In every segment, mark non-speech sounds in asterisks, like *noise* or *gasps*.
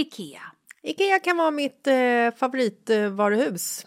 IKEA. Ikea kan vara mitt eh, favoritvaruhus.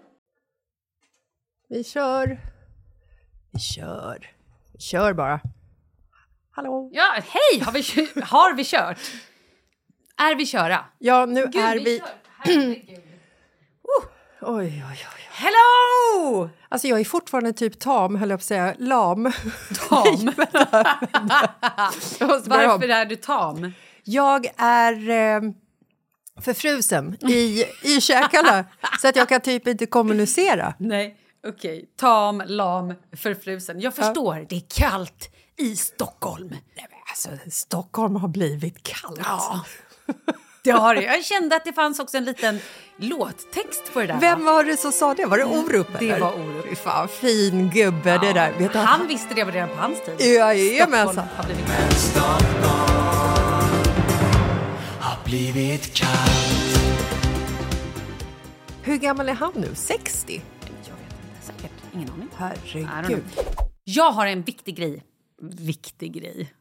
Vi kör. Vi kör. Vi kör bara. Hallå? Ja, hej! Har vi, har vi kört? Är vi köra? Ja, nu Gud, är vi... kör. Herregud. Oj, oj, oj. Hello! Alltså jag är fortfarande typ tam, höll jag på att säga. Lam. Tam. *laughs* *laughs* Varför är du tam? Jag är eh, förfrusen i, i *laughs* käkarna så att jag kan typ inte kommunicera. Nej, okej. Tam, lam, förfrusen. Jag förstår, det är kallt i Stockholm. Nej, men alltså, Stockholm har blivit kallt. Ja. Det har det. Jag kände att det fanns också en liten låttext på det där. Vem var det som sa det? Var det Orup? Det eller? var Orup. Fy fan, fin gubbe det där. Vet du, Han visste det redan på hans tid. Jajamensan. Stockholm har blivit har blivit kallt Hur gammal är han nu? 60? Ingen aning. Herregud. Jag har en viktig grej. Viktig grej.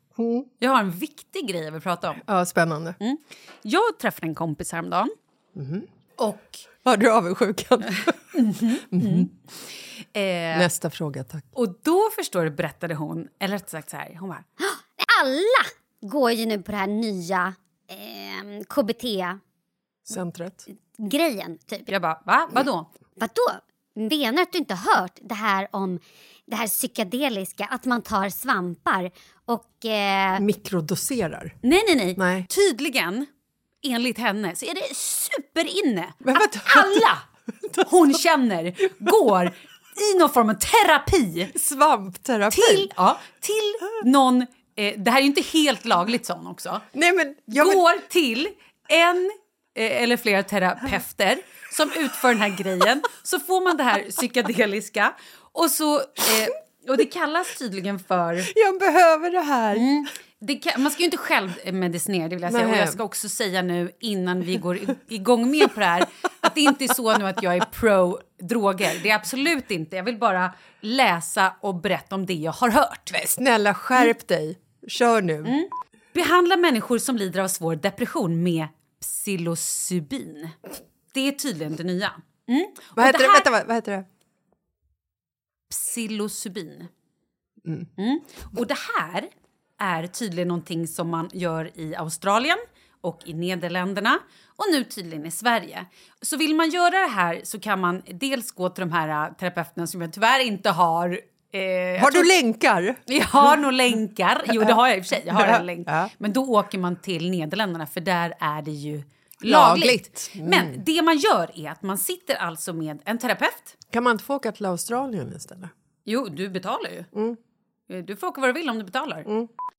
Jag har en viktig grej jag vill prata om. Ja, spännande. Jag träffade en kompis häromdagen. Och Har du avundsjukan? *laughs* Eh, Nästa fråga, tack. och då förstår du, berättade hon, eller rätt sagt så här, hon bara Alla går ju nu på det här nya eh, KBT-grejen, Centret. typ. Jag bara, va? Vadå? Vadå? Menar att du inte har hört det här om det här psykedeliska, att man tar svampar och... Eh, Mikrodoserar. Nej, nej, nej. Nej. Tydligen enligt henne så är det superinne Men att alla *laughs* hon känner går i någon form av terapi Svampterapi. till, ja, till någon... Eh, det här är ju inte helt lagligt sån också. Nej, men vill... Går till en eller flera terapeuter som utför den här grejen. Så får man det här psykedeliska och så... Eh, och det kallas tydligen för... jag behöver det här. Mm. Det kan, man ska ju inte själv medicinera, det vill jag säga. Och Nej. jag ska också säga nu innan vi går igång med på det här att det inte är så nu att jag är pro droger. Det är absolut inte. Jag vill bara läsa och berätta om det jag har hört. Snälla, skärp dig. Kör nu. Mm. Behandla människor som lider av svår depression med psilocybin. Det är tydligen det nya. Mm. Vad heter det? här- Vänta, vad, heter det? psilocybin. Mm. Och det här är tydligen någonting som man gör i Australien och i Nederländerna och nu tydligen i Sverige. Så vill man göra det här så kan man dels gå till de här äh, terapeuterna som jag tyvärr inte har eh, Har tror- du länkar? *laughs* jag har nog länkar. Jo, det har jag i och för sig. Jag har en länk. Men då åker man till Nederländerna för där är det ju lagligt. Lagligt. Mm. Men det man gör är att man sitter alltså med en terapeut. Kan man inte få åka till Australien istället? Jo, du betalar ju. Mm. Eh, Du får åka vad du vill om du betalar.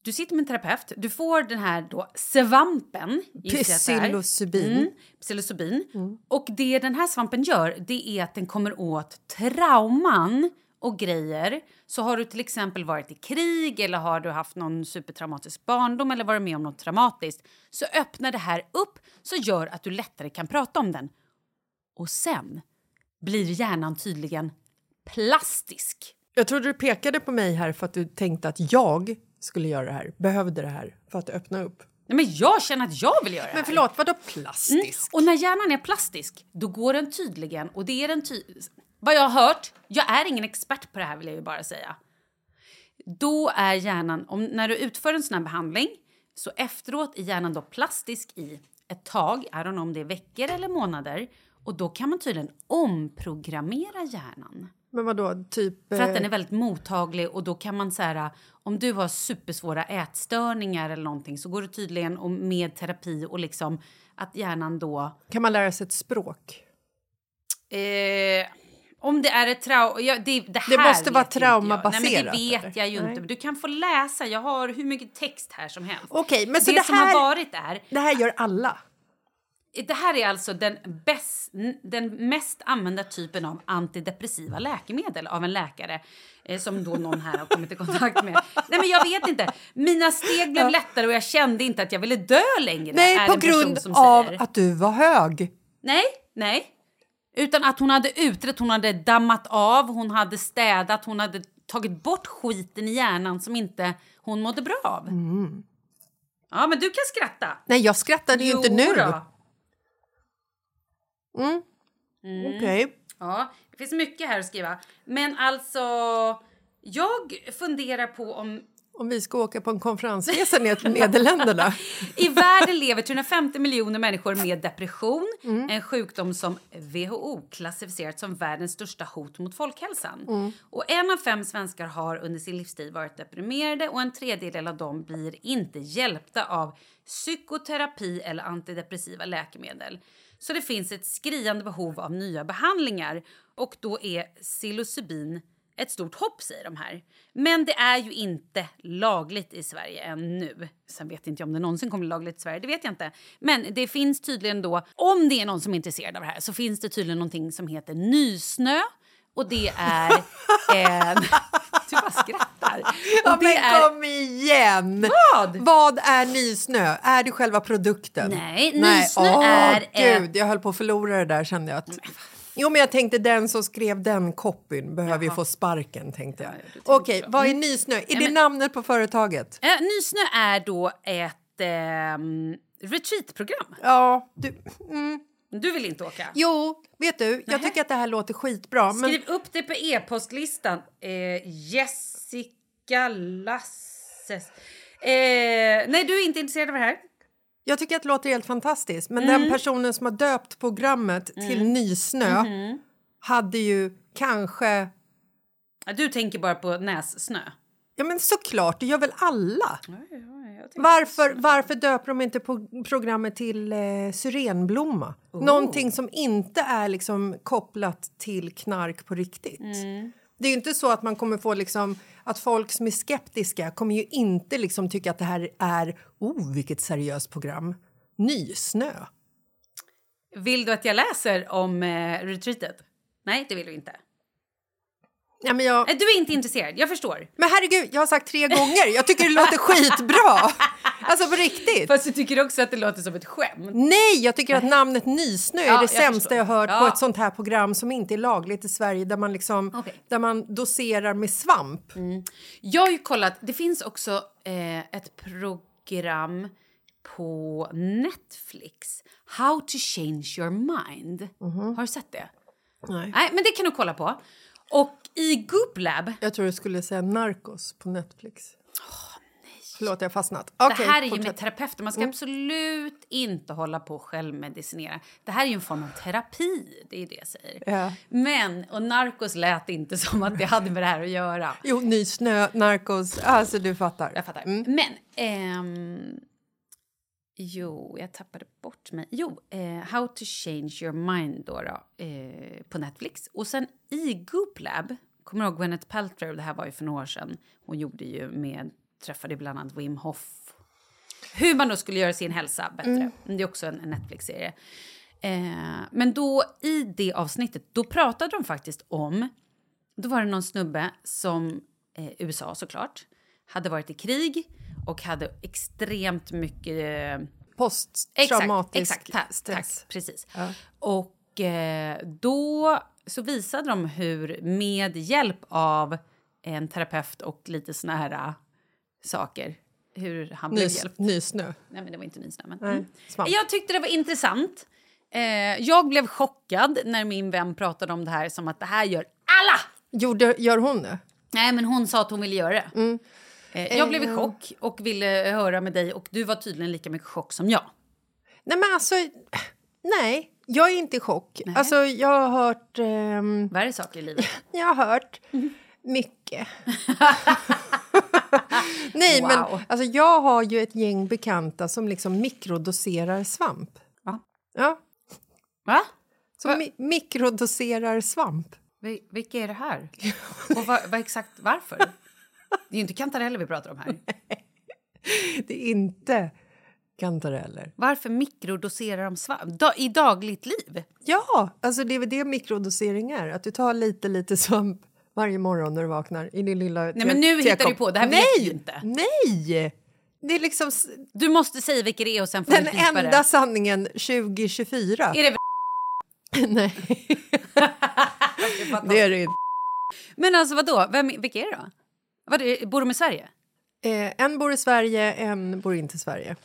Du sitter med en terapeut. Du får den här då svampen. Psilocybin. Mm, psilocybin. Och det den här svampen gör det är att den kommer åt trauman och grejer. Så har du till exempel varit i krig eller har du haft någon supertraumatisk barndom eller varit med om något traumatiskt så öppnar det här upp så gör att du lättare kan prata om den. Och sen blir hjärnan tydligen plastisk. Jag trodde du pekade på mig här för att du tänkte att jag skulle göra det här. Behövde det här för att öppna upp. Nej, men jag känner att jag vill göra det Men här. förlåt, vadå plastisk? Och när hjärnan är plastisk, då går den tydligen... Och det är den ty Vad jag har hört, jag är ingen expert på det här vill jag ju bara säga. Då är hjärnan, om, när du utför en sån här behandling, så efteråt är hjärnan då plastisk i ett tag, I don't know om det är veckor eller månader. Och då kan man tydligen omprogrammera hjärnan. Men vadå, typ... För att eh, den är väldigt mottaglig och då kan man så här, om du har supersvåra ätstörningar eller någonting så går det tydligen och med terapi och liksom att hjärnan då Kan man lära sig ett språk? Eh, om det är ett trauma... Ja, det, det, här Det måste vara jag. Nej, men traumabaserat, det vet eller? jag ju inte. Nej. Du kan få läsa. Jag har hur mycket text här som helst. Okej, men så det, det som här- har varit är... Det här gör alla. Det här är alltså den, bäst, den mest använda typen av antidepressiva läkemedel av en läkare eh, som då någon här har kommit i kontakt med. Nej, men jag vet inte. Mina steg blev lättare och jag kände inte att jag ville dö längre. Nej, på grund av att du var hög. Nej, nej. Utan att hon hade utrett, hon hade dammat av, hon hade städat, hon hade tagit bort skiten i hjärnan som inte hon mådde bra av. Ja, men du kan skratta. Nej, jag skrattade ju inte nu. då. Okej. Ja, det finns mycket här att skriva. Men alltså, jag funderar på om Om vi ska åka på en konferensresa ner till Nederländerna. *laughs* I världen lever 350 miljoner människor med depression, en sjukdom som WHO klassificerat som världens största hot mot folkhälsan. Och en av fem svenskar har under sin livstid varit deprimerade och en tredjedel av dem blir inte hjälpta av psykoterapi eller antidepressiva läkemedel. Så det finns ett skriande behov av nya behandlingar och då är psilocybin ett stort hopp, säger de här. Men det är ju inte lagligt i Sverige ännu. Sen vet inte jag om det någonsin kommer bli lagligt i Sverige, det vet jag inte. Men det finns tydligen då, om det är någon som är intresserad av det här, så finns det tydligen någonting som heter nysnö. Och det är *laughs* en... *laughs* Du bara skrattar. Ja, men är... kom igen! Vad? Vad är nysnö? Är det själva produkten? Nej, nysnö Åh, är, Gud, jag höll på att förlora det där kände jag. Att... Jo, men jag tänkte den som skrev den copyn behöver ju få sparken, tänkte jag. Ja, ja, Okej, vad är nysnö? Är det men- namnet på företaget? Eh, nysnö är då ett ehm, retreatprogram. Ja, du... Mm. Du vill inte åka? Jo, vet du, jag tycker att det här låter skitbra. Men Skriv upp det på e-postlistan. Eh, Jessica Lasses. Eh, nej, du är inte intresserad av det här? Jag tycker att det låter helt fantastiskt. Men Mm. den personen som har döpt programmet till Nysnö Mhm. hade ju kanske... Ja, Du tänker bara på nässnö. Ja, men såklart, det gör väl alla? Varför, varför döper de inte på programmet till eh, syrenblomma? Någonting som inte är liksom kopplat till knark på riktigt. Det är ju inte så att man kommer få liksom att folk som är skeptiska kommer ju inte liksom tycka att det här är oh vilket seriöst program. Nysnö. Vill du att jag läser om eh, retreatet? Nej, det vill du inte. Ja, men, jag, du är inte intresserad, jag förstår. men herregud, jag har sagt tre gånger. Jag tycker det låter skitbra. *laughs* Alltså på riktigt. Fast du tycker också att det låter som ett skämt. Nej, jag tycker att namnet Nysnö är Ja, det jag sämsta förstår. jag hört på Ja. ett sånt här program som inte är lagligt i Sverige där man liksom Okej. där man doserar med svamp. Jag har ju kollat, det finns också eh, ett program på Netflix. How to change your mind. Har du sett det? Nej. Nej, men det kan du kolla på. Och i Goop Lab, Jag tror du skulle säga Narcos på Netflix. Förlåt, jag har fastnat. det Okej, här är ju med terapeuter. Man ska absolut inte hålla på och självmedicinera. Det här är ju en form av terapi, det är det jag säger. Ja. Men, och narkos lät inte *laughs* som att det hade med det här att göra. Jo, Nysnö, Narcos, alltså du fattar. Jag fattar. Mm. Men... ehm, jo, jag tappade bort mig. Jo, eh, How to change your mind då, då eh, på Netflix. Och sen i Goop Lab, kommer du ihåg Gwyneth Paltrow? Det här var ju för några år sedan. Hon gjorde ju med, träffade bland annat Wim Hof. Hur man då skulle göra sin hälsa bättre. Det är också en, en Netflix-serie. Eh, men då i det avsnittet, då pratade de faktiskt om då var det någon snubbe som, eh, USA såklart, hade varit i krig och hade extremt mycket... Eh, Posttraumatisk exakt, exakt stress. tack, precis. Och eh, då så visade de hur med hjälp av en terapeut och lite såna här eh, saker, hur han blev hjälpt. nysnö. Nej, men det var inte nysnö. Men, Nej, mm. Jag tyckte det var intressant. Eh, jag blev chockad när min vän pratade om det här som att det här gör alla! Gjorde, gör hon det? Nej, men hon sa att hon ville göra det. Mm. Eh, jag blev i chock och ville höra med dig och du var tydligen lika mycket chock som jag. Nej, men alltså... Nej, jag är inte i chock. Alltså, jag har hört... ehm, Värre saker i livet. *laughs* Jag har hört mycket. *laughs* Nej, Wow. men alltså, jag har ju ett gäng bekanta som liksom mikrodoserar svamp. Va? Ja, Va? som Va? mi- mikrodoserar svamp. Vi- Vilka är det här? *laughs* Och vad, vad exakt varför? Det är ju inte kantareller vi pratar om här. *laughs* Det är inte kantareller. Varför mikrodoserar de svamp da, i dagligt liv? Ja, alltså det är väl det mikrodosering är. Att du tar lite, lite svamp varje morgon när du vaknar i din lilla Nej, men nu hittar du på. Det här vet Nej, vi ju inte. Nej! Det är liksom Du måste säga vilka det är och sen får den du enda det. sanningen 2024. Är det *laughs* Nej, *laughs* det är det inte. Men alltså vadå? Vem, vilka är det då? Vad, är- bor de i Sverige? Eh, en bor i Sverige, en bor inte i Sverige.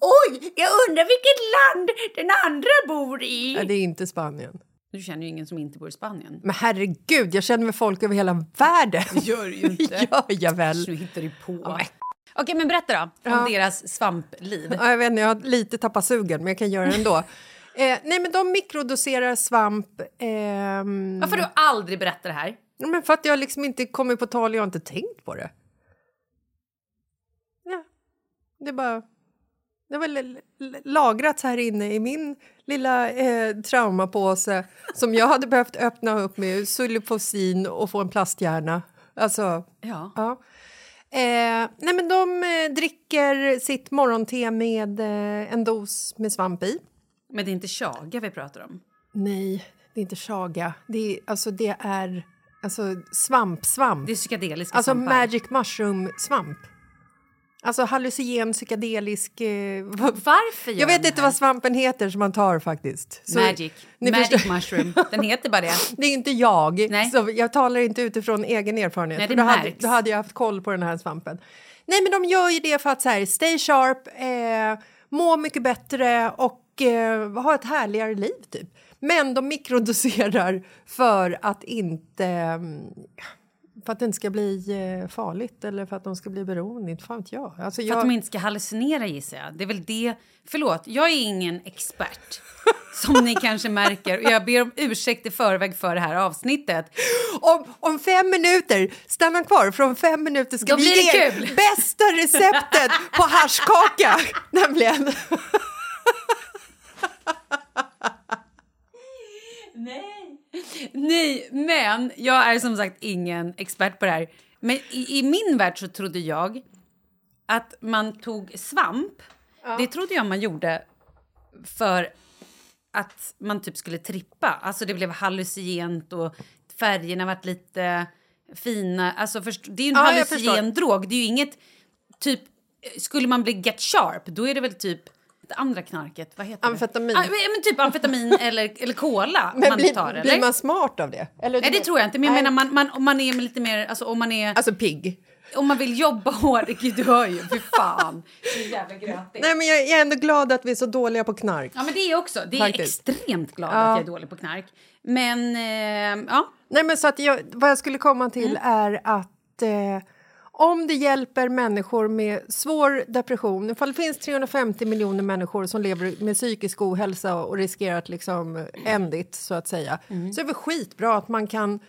Oj, jag undrar vilket land den andra bor i. Ja, det är inte Spanien. Du känner ju ingen som inte bor i Spanien. Men herregud, jag känner med folk över hela världen. Det gör du ju inte. *laughs* gör jag väl. Nu hittar du på. Okej, men berätta då om Ja. deras svampliv. Ja, jag vet inte, jag har lite tappat sugen, men jag kan göra det ändå. *laughs* eh, nej, men de mikrodoserar svamp. ehm, Varför har du aldrig berättat det här? Men för att jag liksom inte kommer på tal, jag har inte tänkt på det. Ja, det är bara... Det har väl lagrats här inne i min lilla eh, traumapåse som jag hade behövt öppna upp med sulfosin och få en plasthjärna. Alltså, Ja. ja. Eh, nej men de eh, dricker sitt morgonte med eh, en dos med svamp i. Men det är inte chaga vi pratar om. Nej, det är inte chaga. Det är, alltså, det är alltså, svamp-svamp. Det är psykedeliska Alltså svampar. magic mushroom-svamp. Alltså hallucinogen, psykedelisk... Eh, Varför gör jag vet inte här? vad svampen heter som man tar faktiskt. Så Magic. ni Magic förstår- mushroom. Den heter bara det. *laughs* Det är inte jag. Nej. Så jag talar inte utifrån egen erfarenhet. Nej, för det då, hade, märks. då hade jag haft koll på den här svampen. Nej, men de gör ju det för att så här, stay sharp, eh, må mycket bättre och eh, ha ett härligare liv, typ. Men de mikrodoserar för att inte... mm, För att det inte ska bli eh, farligt eller för att de ska bli beroende. Inte fan vet jag. Alltså, För jag att de inte ska hallucinera gissar jag. Det är väl det. Förlåt, jag är ingen expert. som ni kanske märker. Och jag ber om ursäkt i förväg för det här avsnittet. Om, om fem minuter, stanna kvar, för om fem minuter ska Då vi blir ge kul. bästa receptet på *laughs* haschkaka, nämligen. Nej, men jag är som sagt ingen expert på det här. Men i, i min värld så trodde jag att man tog svamp. Det trodde jag man gjorde för att man typ skulle trippa. Alltså det blev hallucinogent och färgerna vart lite fina. Alltså först, det är ju en Ja, hallucinogen drog. Det är ju inget typ... Skulle man bli get sharp, då är det väl typ det andra knarket. Vad heter Amfetamin. det? Ah, men typ amfetamin *laughs* eller, eller cola Men man blir, tar, eller? blir man smart av det? Eller, Nej, det tror jag inte. Men jag Nej. menar, man, man, om man är lite mer... Alltså, om man är... Alltså pigg. om man vill jobba hårt... Gud, du hör ju. Fy fan. Så jävla. Nej, men jag är ändå glad att vi är så dåliga på knark. Ja, men det är jag också. Det är Faktiskt. extremt glad Ja. att jag är dålig på knark. Men, eh, ja. Nej, men så att jag, vad jag skulle komma till Mm. är att eh, om det hjälper människor med svår depression, ifall det finns 350 miljoner människor som lever med psykisk ohälsa och riskerar att liksom ändigt, så att säga, Mm. så är det skitbra att man kan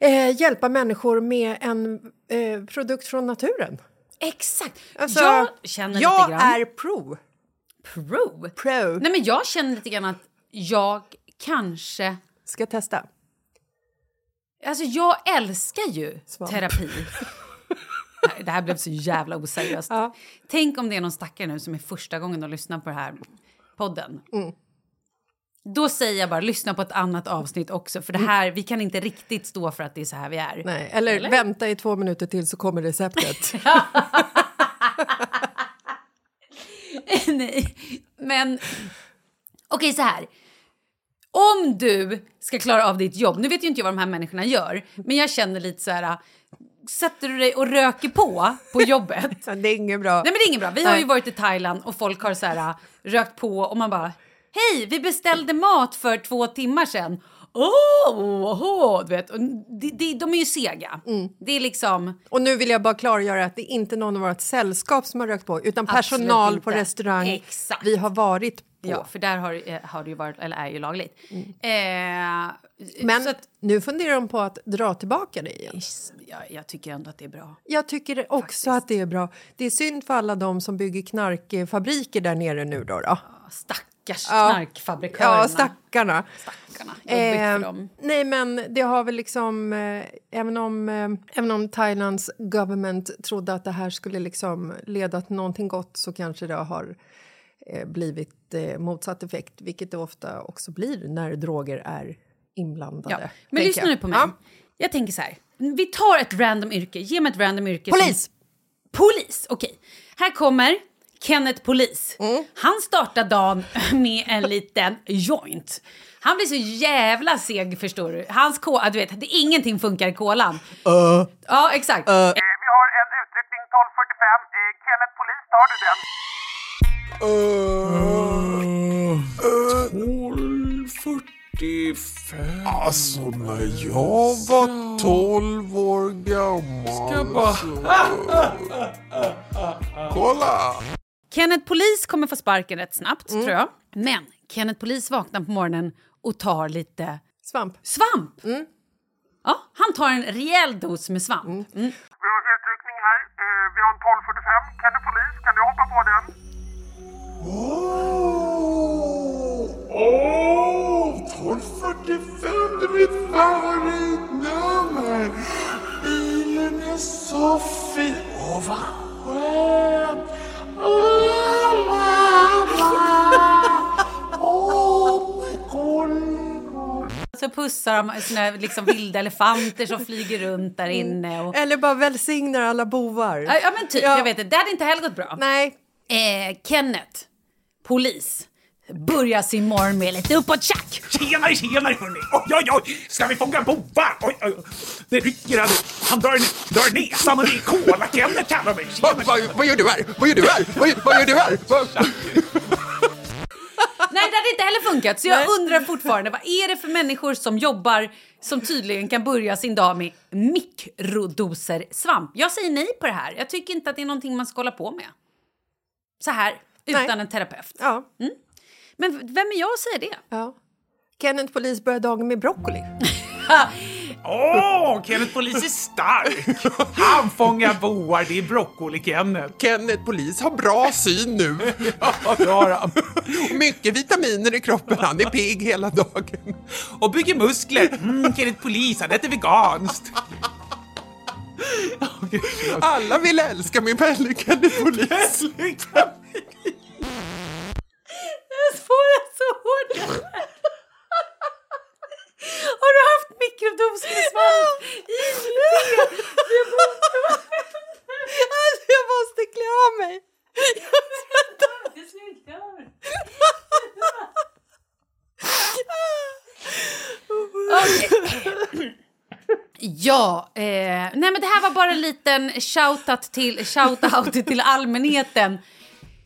eh, hjälpa människor med en eh, produkt från naturen. Exakt. Alltså, jag känner jag lite grann... är pro. pro. Pro. Nej, men jag känner lite grann att jag kanske... Ska testa. Alltså, jag älskar ju Svamp. terapi. *laughs* *laughs* Det här blev så jävla oseriöst. Ja. Tänk om det är någon stackare nu som är första gången de lyssnar på den här podden. Mm. Då säger jag bara lyssna på ett annat avsnitt också för det här, vi kan inte riktigt stå för att det är så här vi är. Mm. Nej, eller, Eller? vänta i två minuter till så kommer receptet. *laughs* *laughs* Nej, men okej så här. Om du ska klara av ditt jobb, nu vet ju inte jag vad de här människorna gör, men jag känner lite så här, sätter du dig och röker på på *laughs* jobbet? Det är inget bra. Nej men det är inget bra. Vi har ju varit i Thailand och folk har så här rökt på och man bara Hej, vi beställde mat för två timmar sedan. Åh, oh, oh, du vet. De, de, de är ju sega. Mm. Det är liksom... Och nu vill jag bara klargöra att det är inte någon av vårt sällskap som har rökt på utan personal på restaurang Exakt. vi har varit på. Ja, för där har, eh, har det ju varit, eller är ju lagligt. Mm. Eh, Men att, nu funderar de på att dra tillbaka det igen. jag, jag tycker ändå att det är bra. Jag tycker också att det är bra. Det är synd för alla de som bygger knarkfabriker där nere nu då. då. Stackars Ja. knarkfabrikörerna. Ja, stackarna. Stackarna. För Eh, dem. nej, men det har väl liksom... Eh, även, om, eh, även om Thailands government trodde att det här skulle liksom leda till någonting gott så kanske det har blivit eh, motsatt effekt, vilket det ofta också blir när droger är inblandade. Ja. Men lyssna jag. nu på mig. Ja. Jag tänker så här. Vi tar ett random yrke. Ge mig ett random yrke. som- Polis! Polis, okej. Här kommer Kenneth Polis. Mm. Han startar dagen *laughs* med en liten joint. Han blir så jävla seg, förstår du. Hans kola, du vet, det, ingenting funkar i kolan. Ja, exakt. Vi har en utryckning 1245. Eh, Kenneth Polis, tar du den? Alltså när jag var 12 år gammal Ska bara... Kolla! Kenneth Polis kommer få sparken rätt snabbt, Mm. tror jag. Men Kenneth Polis vaknar på morgonen och tar lite Svamp. svamp. Mm. Ja, han tar en rejäl dos med svamp. Mm. Vi har en utryckning här. Vi har en 1245. Kenneth Polis, kan du hoppa på den? Åh, 1245 det är mitt favoritnummer! Bilen är så fin! Åh, vad skönt! Åh, mamma! Åh, gullig! Så pussar de såna liksom vilda elefanter som flyger runt där inne. Och... Eller bara välsignar alla bovar. Ja, men typ. Ja. Jag vet. Det hade inte heller gått bra. Nej. Eh, Kenneth, polis, börjar sin morgon med lite uppåt-tjack. Tjenare, tjenare hörni! Oj, oj, oj! Ska vi fånga bovar? Oj, oj, oj. Det rycker. Han drar, drar näsan och det är Cola-Kenneth kallar mig. Vad, vad, vad gör du här? Vad gör du här? Vad, vad gör du här? Vad- Nej, det hade inte heller funkat. Så jag undrar fortfarande, vad är det för människor som jobbar som tydligen kan börja sin dag med mikrodoser svamp? Jag säger nej på det här. Jag tycker inte att det är någonting man ska hålla på med. Så här, utan Nej. en terapeut. Ja. Men vem är jag att säga det? Ja. Kenneth Polis börjar dagen med broccoli. *laughs* Åh, Kenneth Polis är stark! Han fångar boar, det är broccoli-Kenneth. Kenneth Polis har bra syn nu. Ja, det har han. Mycket vitaminer i kroppen. Han är pigg hela dagen. Och bygger muskler. Mm, Kenneth Polis, han äter veganskt. Alla vill älska min Pelle Kenneth Polis. Jag svårar så hårt. Har du haft mikrodos med svamp i det? Alltså, jag måste klä av mig! Ja, eh, nej men det här var bara en liten shoutout till, shoutout till allmänheten.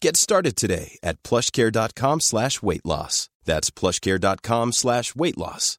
Get started today at plushcare.com slash weight loss. That's plushcare.com slash weight loss.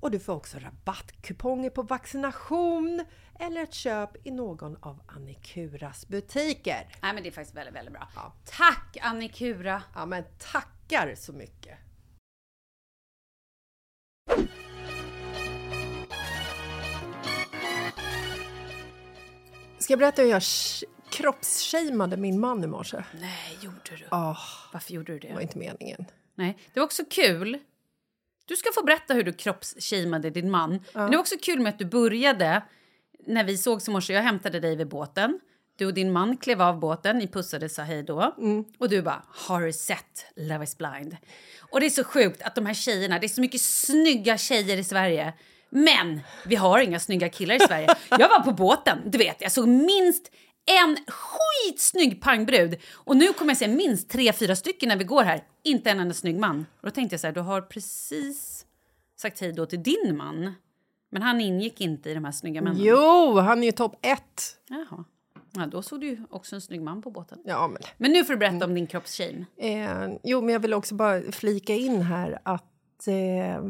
och du får också rabattkuponger på vaccination eller ett köp i någon av Annikuras butiker. Nej men det är faktiskt väldigt, väldigt bra. Tack Annikura! Ja men tackar så mycket! Ska jag berätta hur jag sh- kroppsshameade min man i morse? Nej, gjorde du? Ah, Varför gjorde du det? det var inte meningen. Nej, det var också kul. Du ska få berätta hur du kroppsshameade din man. Men det var också kul med att du började när vi sågs i morse. Jag hämtade dig vid båten. Du och din man klev av båten, ni pussades och sa hej då. Och du bara, har du sett Love is blind? Och det är så sjukt att de här tjejerna, det är så mycket snygga tjejer i Sverige. Men vi har inga snygga killar i Sverige. Jag var på båten, du vet, jag såg minst en skitsnygg pangbrud. Och nu kommer jag se minst tre, fyra stycken när vi går här. Inte en enda snygg man. Och då tänkte jag så här, du har precis sagt hej då till din man. Men han ingick inte i de här snygga männen. Jo, han är ju topp ett. Jaha. Ja, då såg du ju också en snygg man på båten. Ja, men Men nu får du berätta om din kroppsshame. Eh, jo, men jag vill också bara flika in här att eh,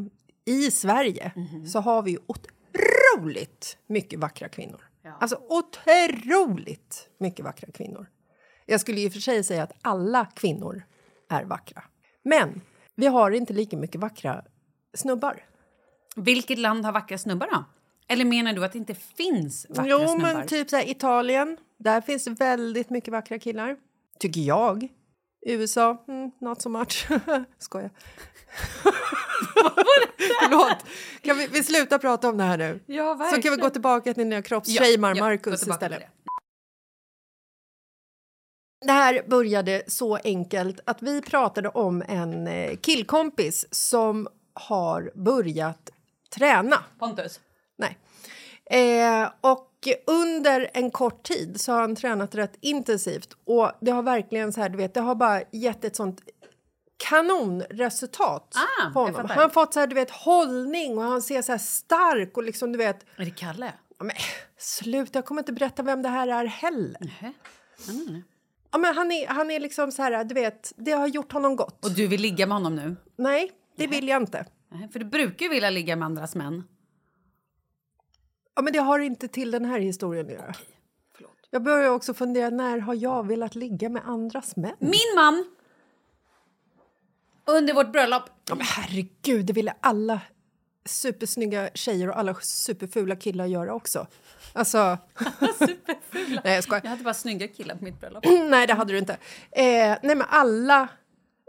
i Sverige så har vi ju otroligt mycket vackra kvinnor. Alltså otroligt mycket vackra kvinnor. Jag skulle i och för sig säga att alla kvinnor är vackra. Men vi har inte lika mycket vackra snubbar. Vilket land har vackra snubbar då? Eller menar du att det inte finns vackra jo, snubbar? men typ så här, Italien, där finns väldigt mycket vackra killar. Tycker jag. USA, mm, not so much. *laughs* Skojar. *laughs* Förlåt. Kan vi, vi sluta prata om det här nu? Ja, Så kan vi verkligen. gå tillbaka till när jag kroppsshamear Ja, ja, tillbaka till istället. Det här började så enkelt att vi pratade om en eh, killkompis som har börjat träna. Pontus? Nej. Eh, och under en kort tid så har han tränat rätt intensivt och det har verkligen så här, du vet, det har bara gett ett sånt kanonresultat Ah, på honom. Han har fått så här, du vet, hållning och han ser så här stark och liksom, du vet... Är det Kalle? Ja, men, sluta, jag kommer inte berätta vem det här är heller. Nähä. Ja, nej, nej. Ja, men han, är, han är liksom så här, du vet, det har gjort honom gott. Och du vill ligga med honom nu? Nej, det vill jag inte. Nej, För du brukar ju vilja ligga med andras män. Ja, men det har inte till den här historien att göra. Jag börjar också fundera, när har jag velat ligga med andras män? Min man! Under vårt bröllop. Ja, men herregud, det ville alla supersnygga tjejer och alla superfula killar göra också. Alltså... *laughs* Superfula. Nej, jag skojar. Jag hade bara snygga killar på mitt bröllop. *clears throat* nej, det hade du inte. Eh, nej, men alla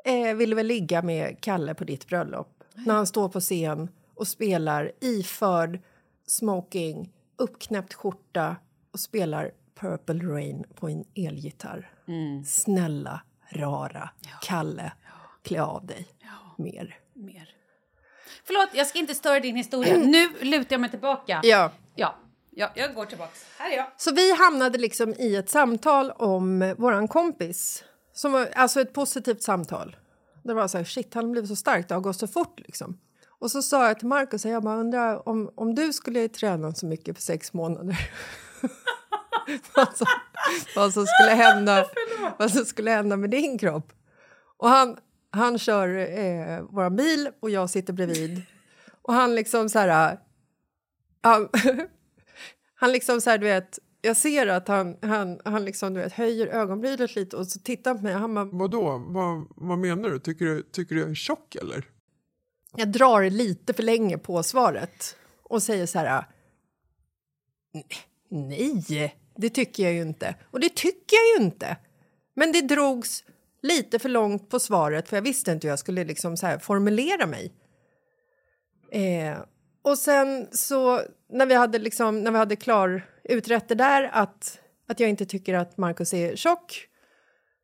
eh, ville väl ligga med Kalle på ditt bröllop. När han står på scen och spelar iförd smoking, uppknäppt skjorta och spelar Purple Rain på en elgitarr. Snälla, rara Kalle, klä av dig mer. Mer. Förlåt, jag ska inte störa din historia. Nu lutar jag mig tillbaka. Ja. Ja, ja jag går tillbaka. Här är jag. Så vi hamnade liksom i ett samtal om våran kompis. Som var, alltså ett positivt samtal. Det var så här, shit, han blev så stark, det har gått så fort liksom. Och så sa jag till Markus, jag bara undrar om, om du skulle träna så mycket på sex månader. *laughs* vad, som, vad, som skulle hända, *laughs* vad som skulle hända med din kropp. Och han, han kör eh, vår bil och jag sitter bredvid. Och han liksom så här... Han, *laughs* han liksom så här, du vet... Jag ser att han, han, han liksom, du vet, höjer ögonbrynet lite och så tittar han på mig. Han bara, Vadå? Vad, vad menar du? Tycker, du? tycker du jag är tjock eller? jag drar lite för länge på svaret och säger så här... Nej, det tycker jag ju inte. Och det tycker jag ju inte. Men det drogs lite för långt på svaret för jag visste inte hur jag skulle liksom så här formulera mig. Eh, och sen så när vi hade, liksom, när vi hade klar utrett det där att, att jag inte tycker att Markus är tjock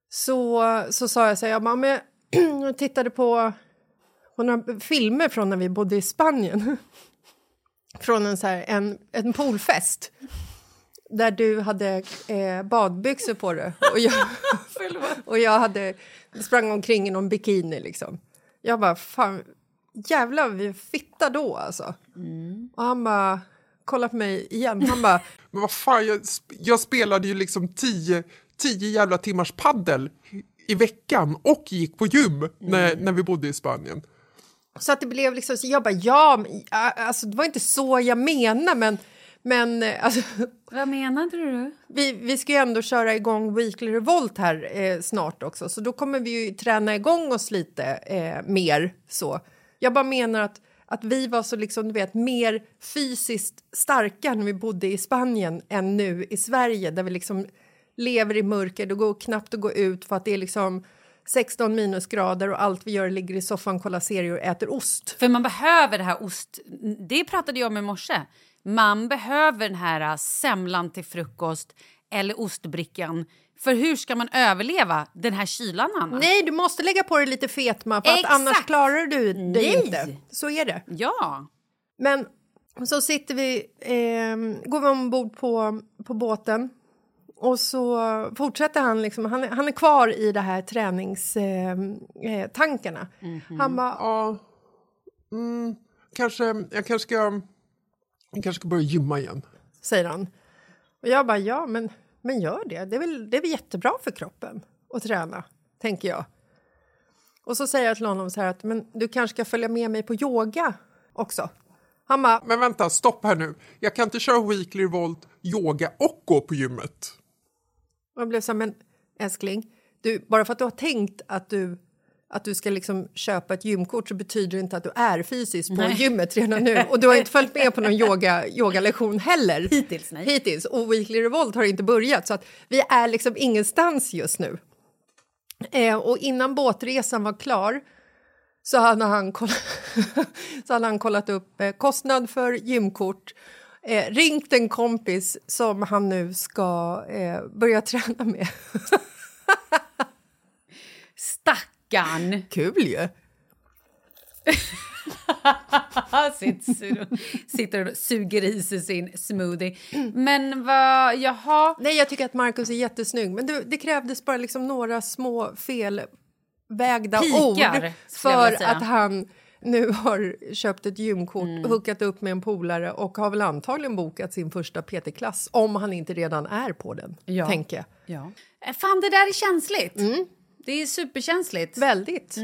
så, så sa jag så här, jag, bara, men, *clears throat* jag tittade på, på några filmer från när vi bodde i Spanien. *laughs* från en, så här, en, en poolfest där du hade eh, badbyxor på dig och jag, *laughs* och jag hade, sprang omkring i någon bikini. Liksom. Jag bara, fan, jävlar vi fitta då alltså. Och han bara kollar på mig igen. Han bara, *laughs* Men vad fan, jag, jag spelade ju liksom tio, tio jävla timmars paddel i veckan och gick på gym när, när vi bodde i Spanien. så att det blev liksom, så jag bara ja, men, alltså det var inte så jag menade men men eh, alltså, *laughs* Vad menade du? vi, vi ska ju ändå köra igång Weekly Revolt här eh, snart också så då kommer vi ju träna igång oss lite eh, mer så. Jag bara menar att, att vi var så liksom, du vet, mer fysiskt starka när vi bodde i Spanien än nu i Sverige där vi liksom lever i mörker, det går knappt att gå ut för att det är liksom 16 minusgrader och allt vi gör ligger i soffan, kollar serier och äter ost. För man behöver det här ost... Det pratade jag om i morse. Man behöver den här äh, semlan till frukost eller ostbrickan. För hur ska man överleva den här kylan, Anna? Nej, du måste lägga på dig lite fetma för annars klarar du dig Nej. inte. Så är det. Ja. Men så sitter vi, eh, går vi ombord på, på båten och så fortsätter han, liksom, han, han är kvar i det här träningstankarna. Eh, tankarna. Han bara, Ja, mm, kanske, jag kanske ska, jag kanske ska börja gymma igen. säger han. Och jag bara, ja men, men gör det. Det är, väl, det är väl jättebra för kroppen att träna, tänker jag. Och så säger jag till honom så här att men du kanske ska följa med mig på yoga också. Han bara, Men vänta, stopp här nu. Jag kan inte köra Weekly Revolt, yoga och gå på gymmet. Och jag blev så här, men älskling, du, bara för att du har tänkt att du, att du ska liksom köpa ett gymkort så betyder det inte att du är fysiskt på Nej. gymmet redan nu. Och du har inte följt med på någon yoga, yogalektion heller. Hittills, nej. Hittills. Och Weekly Revolt har inte börjat, så att vi är liksom ingenstans just nu. Eh, och innan båtresan var klar så hade han, koll *laughs* så hade han kollat upp eh, kostnad för gymkort eh, ringt en kompis som han nu ska eh, börja träna med. *laughs* Stackarn! Kul ju! *laughs* sitter, och suger i sig sin smoothie. Men vad... Jaha. Nej, jag tycker att Marcus är jättesnygg, men det, det krävdes bara liksom några små felvägda Pikar, ord för att han nu har köpt ett gymkort, Mm. hookat upp med en polare och har väl antagligen bokat sin första PT-klass om han inte redan är på den, Ja. tänker jag. Ja. Fan, det där är känsligt. Det är superkänsligt. Väldigt.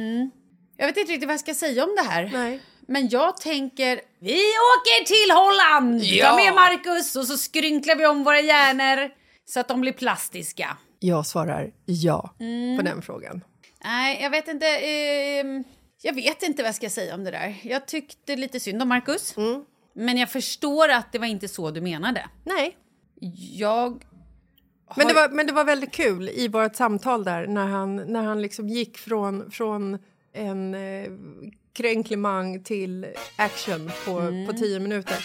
Jag vet inte riktigt vad jag ska säga om det här. Nej. Men jag tänker, vi åker till Holland! Ja. Ta med Marcus och så skrynklar vi om våra hjärnor så att de blir plastiska. Jag svarar ja Mm. på den frågan. Nej, jag vet inte. ehm, jag vet inte vad jag ska säga om det där. Jag tyckte lite synd om Marcus. Men jag förstår att det var inte så du menade. Nej. Jag... Men det, var, men det var väldigt kul i vårt samtal där när han, när han liksom gick från, från en eh, kränklimang till action på, Mm. på tio minuter.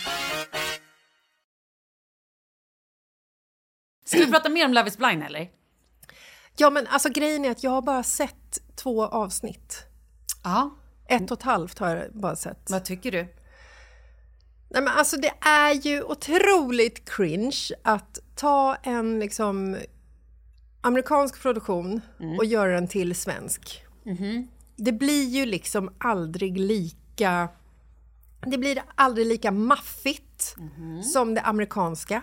Ska vi prata mer om Love is blind eller? Ja, men alltså grejen är att jag har bara sett två avsnitt. Ja. Ett och ett halvt har jag bara sett. Vad tycker du? Nej, men alltså det är ju otroligt cringe att ta en liksom amerikansk produktion och göra den till svensk. Det blir ju liksom aldrig lika... Det blir aldrig lika maffigt som det amerikanska.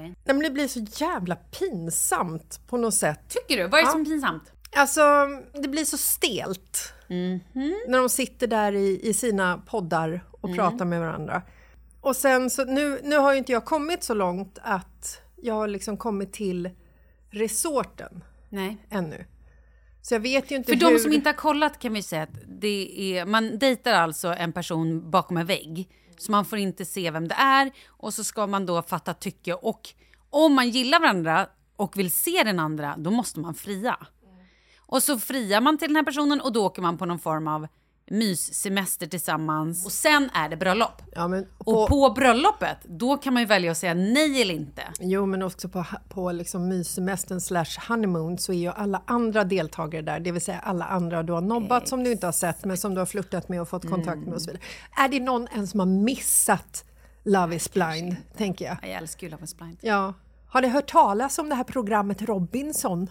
Nej, men det blir så jävla pinsamt på något sätt. Tycker du? Vad är det Ja. som pinsamt? Alltså, det blir så stelt. När de sitter där i, i sina poddar och pratar med varandra. Och sen så, nu, nu har ju inte jag kommit så långt att jag har liksom kommit till resorten Nej. ännu. Så jag vet ju inte För hur... de som inte har kollat kan vi säga att det är, man dejtar alltså en person bakom en vägg. Så man får inte se vem det är och så ska man då fatta tycke och om man gillar varandra och vill se den andra, då måste man fria. Och så friar man till den här personen och då åker man på någon form av myssemester tillsammans. Och sen är det bröllop. Ja, men Och på bröllopet, då kan man ju välja att säga nej eller inte. Jo, men också på, på liksom myssemestern slash honeymoon så är ju alla andra deltagare där, det vill säga alla andra du har nobbat som du inte har sett men som du har flörtat med och fått kontakt med och så vidare. Är det någon än som har missat Love is blind, tänker jag. Jag älskar ju Love is blind. Ja. Har ni hört talas om det här programmet Robinson?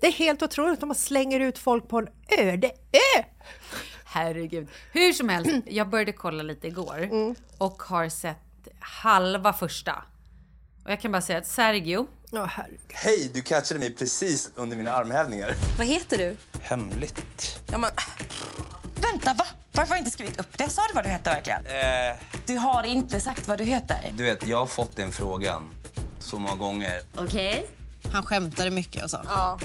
Det är helt otroligt, de slänger ut folk på en öde ö! Herregud. Hur som helst, jag började kolla lite igår och har sett halva första. Och jag kan bara säga att Sergio, herregud. Hej, du catchade mig precis under mina armhävningar. Vad heter du? Hemligt. Ja, men... Vänta, va? Varför har jag inte skrivit upp det? Sa du vad du hette verkligen? Eh, Du har inte sagt vad du heter. du vet, jag har fått den frågan så många gånger. Okej. Han skämtade mycket och så. Ja.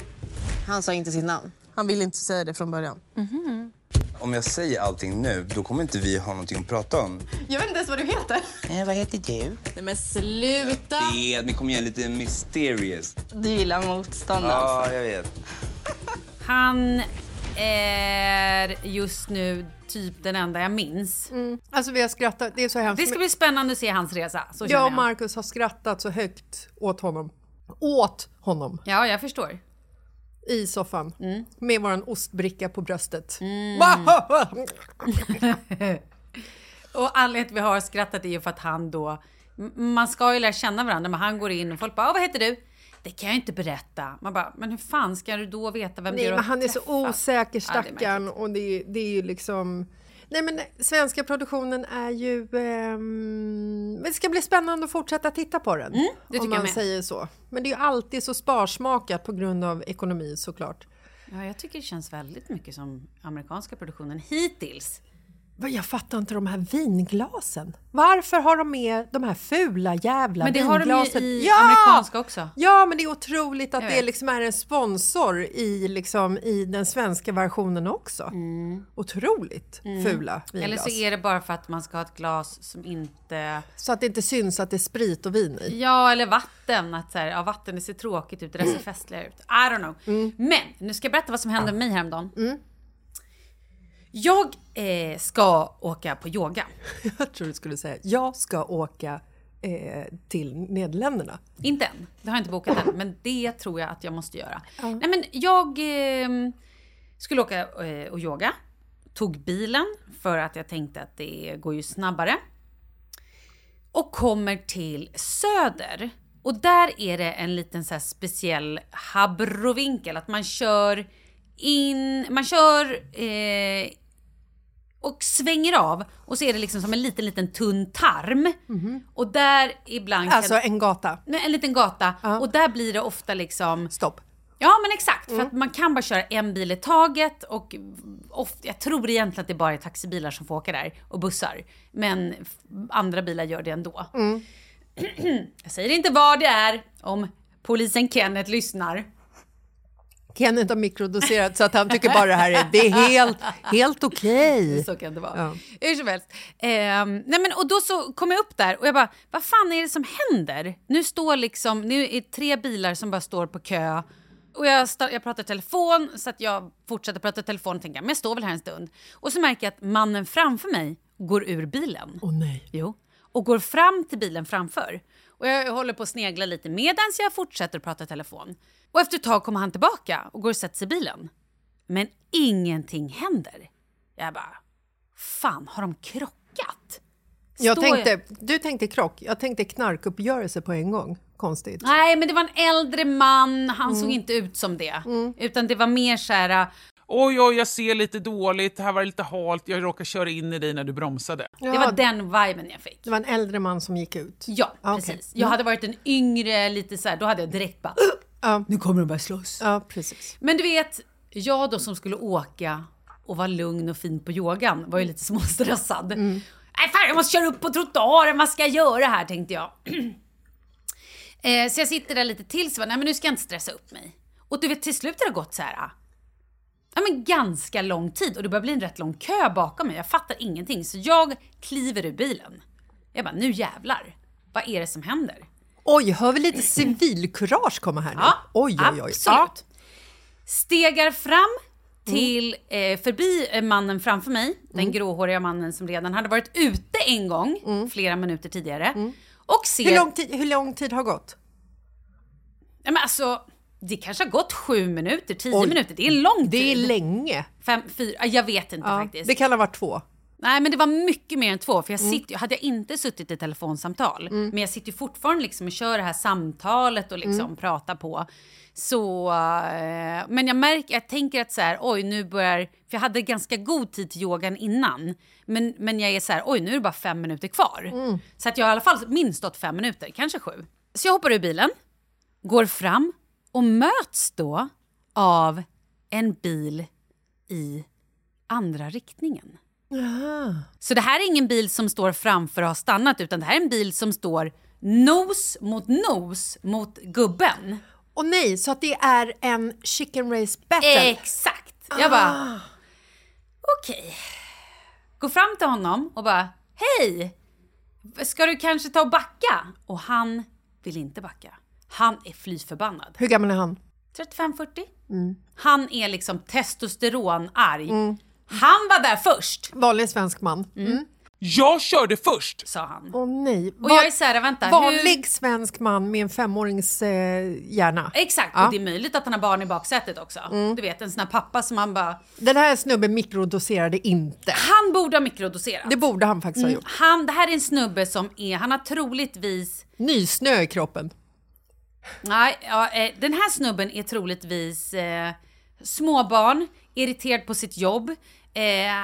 Han sa inte sitt namn. Han ville inte säga det från början. Om jag säger allting nu, då kommer inte vi ha någonting att prata om. Jag vet inte ens vad du heter. Eh, vad heter du? Nej men sluta! Det men kom igen, lite mysterious. Du gillar motstånd Ja, alltså. jag vet. *laughs* han är just nu typ den enda jag minns. Alltså vi har skrattat, det är så hemskt. Det ska bli spännande att se hans resa. Så Jag och jag. Markus har skrattat så högt åt honom. Åt honom Ja, jag förstår. I soffan. Med våran ostbricka på bröstet. *laughs* Och anledningen till att vi har skrattat är ju för att han då... Man ska ju lära känna varandra, men han går in och folk bara "Ah, “Vad heter du?” Det kan jag inte berätta. Man bara “Men hur fan ska du då veta vem Nej, du har men han är så träffat?" osäker Ja, det är stackarn och det, är- det är ju liksom... Nej men svenska produktionen är ju... men det ska bli spännande att fortsätta titta på den. Mm, det om tycker jag man med. säger så. Men det är ju alltid så sparsmakat på grund av ekonomi såklart. Ja, jag tycker det känns väldigt mycket som amerikanska produktionen hittills. Jag fattar inte de här vinglasen. Varför har de med de här fula jävla Men det har de ju vinglasen? i amerikanska också. Ja, men det är otroligt att det liksom är en sponsor i, liksom, i den svenska versionen också. Otroligt fula vinglas. Mm. Eller så är det bara för att man ska ha ett glas som inte... Så att det inte syns att det är sprit och vin i. Ja, eller vatten. Att så här, ja, vatten det ser tråkigt ut, det där ser festligare ut. I don't know. Mm. Men nu ska jag berätta vad som hände med mig häromdagen. Jag eh, ska åka på yoga. *laughs* Jag tror du skulle säga jag ska åka eh, till Nederländerna. Inte än, det har jag inte bokat än, men det tror jag att jag måste göra. Nej, men jag eh, skulle åka eh, och yoga. Tog bilen för att jag tänkte att det går ju snabbare. Och kommer till Söder. Och där är det en liten så speciell habrovinkel, att man kör in, man kör eh, och svänger av och så är det liksom som en liten, liten tunn tarm. Och där ibland kan... Alltså en gata. Nej, en liten gata. Och där blir det ofta liksom... Stopp. Ja men exakt, för att man kan bara köra en bil i taget och ofta, jag tror egentligen att det bara är taxibilar som får åka där och bussar. Men andra bilar gör det ändå. *clears throat* jag säger inte vad det är om polisen Kenneth lyssnar. Kenneth har mikrodoserat så att han tycker bara det här är, det är helt, helt okej. Så kan det vara. Ja. Hur som helst. Ehm, nej men, och då så kom jag upp där och jag bara, vad fan är det som händer? Nu står liksom, nu är tre bilar som bara står på kö. Och jag, jag pratar telefon så att jag fortsätter prata telefon och tänker, men jag står väl här en stund. Och så märker jag att mannen framför mig går ur bilen. Åh nej. Jo. Och går fram till bilen framför. Och jag håller på att snegla lite medan jag fortsätter att prata telefon. Och efter ett tag kommer han tillbaka och går och sätter sig i bilen. Men ingenting händer. Jag bara, fan har de krockat? Jag Står tänkte, du tänkte krock, jag tänkte knarkuppgörelse på en gång. Konstigt. Nej, men det var en äldre man, han Mm. såg inte ut som det. Utan det var mer så här, Oj, oj, jag ser lite dåligt, här var det lite halt, jag råkade köra in i dig när du bromsade. det var den viben jag fick. Det var en äldre man som gick ut. Ja, Ah, precis. Jag hade varit en yngre, lite så här, då hade jag direkt bara, Ja. nu kommer de börja slåss. Ja, precis. Men du vet, jag då som skulle åka och vara lugn och fin på yogan var ju lite småstressad. Nej fan jag måste köra upp på trottoaren, vad ska jag göra här tänkte jag. *clears throat* eh, så jag sitter där lite till så bara, nej men nu ska jag inte stressa upp mig. Och du vet till slut har det gått så här. Ja men ganska lång tid och det börjar bli en rätt lång kö bakom mig. Jag fattar ingenting så jag kliver ur bilen. Jag bara, nu jävlar. Vad är det som händer? Oj, hör vi lite civilkurage komma här nu? Ja, oj, oj, oj. absolut. Stegar fram till, eh, förbi eh, mannen framför mig, den gråhåriga mannen som redan hade varit ute en gång, flera minuter tidigare. Och ser... Hur lång, tid, hur lång tid har gått? Ja, men alltså, det kanske har gått sju minuter, tio Oj. minuter. Det är en lång tid. Det är länge. Fem, fyra, jag vet inte Ja, faktiskt. det kan ha varit två. Nej, men det var mycket mer än två. För jag Mm. sitter, ju- Hade jag inte suttit i telefonsamtal, men jag sitter ju fortfarande liksom och kör det här samtalet och liksom Mm. pratar på. Så, eh, men jag märker, jag tänker att så här, oj nu börjar, för jag hade ganska god tid till yogan innan. Men, men jag är så här, oj nu är det bara fem minuter kvar. Mm. Så att jag har i alla fall minst stått fem minuter, kanske sju. Så jag hoppar ur bilen, går fram och möts då av en bil i andra riktningen. Så det här är ingen bil som står framför och har stannat utan det här är en bil som står nos mot nos mot gubben. Och nej, så att det är en chicken race battle? Exakt! Jag bara, okej. Går fram till honom och bara, hej! Ska du kanske ta och backa? Och han vill inte backa. Han är fly förbannad. Hur gammal är han? 35-40. Mm. Han är liksom testosteronarg. Han var där först, Vanlig svensk man. Mm. Jag körde först! sa han. Åh nej. Och jag är så här, vänta, Vanlig hur- svensk man med en femårings eh, hjärna. Exakt, Ja. och det är möjligt att han har barn i baksätet också. Du vet, en sån här pappa som han bara... Den här snubben mikrodoserade inte. Han borde ha mikrodoserat. Det borde han faktiskt ha Mm, gjort. han, det här är en snubbe som är, han har troligtvis... Nysnö i kroppen. Nej, ja, eh, den här snubben är troligtvis eh, småbarn, irriterad på sitt jobb. Eh,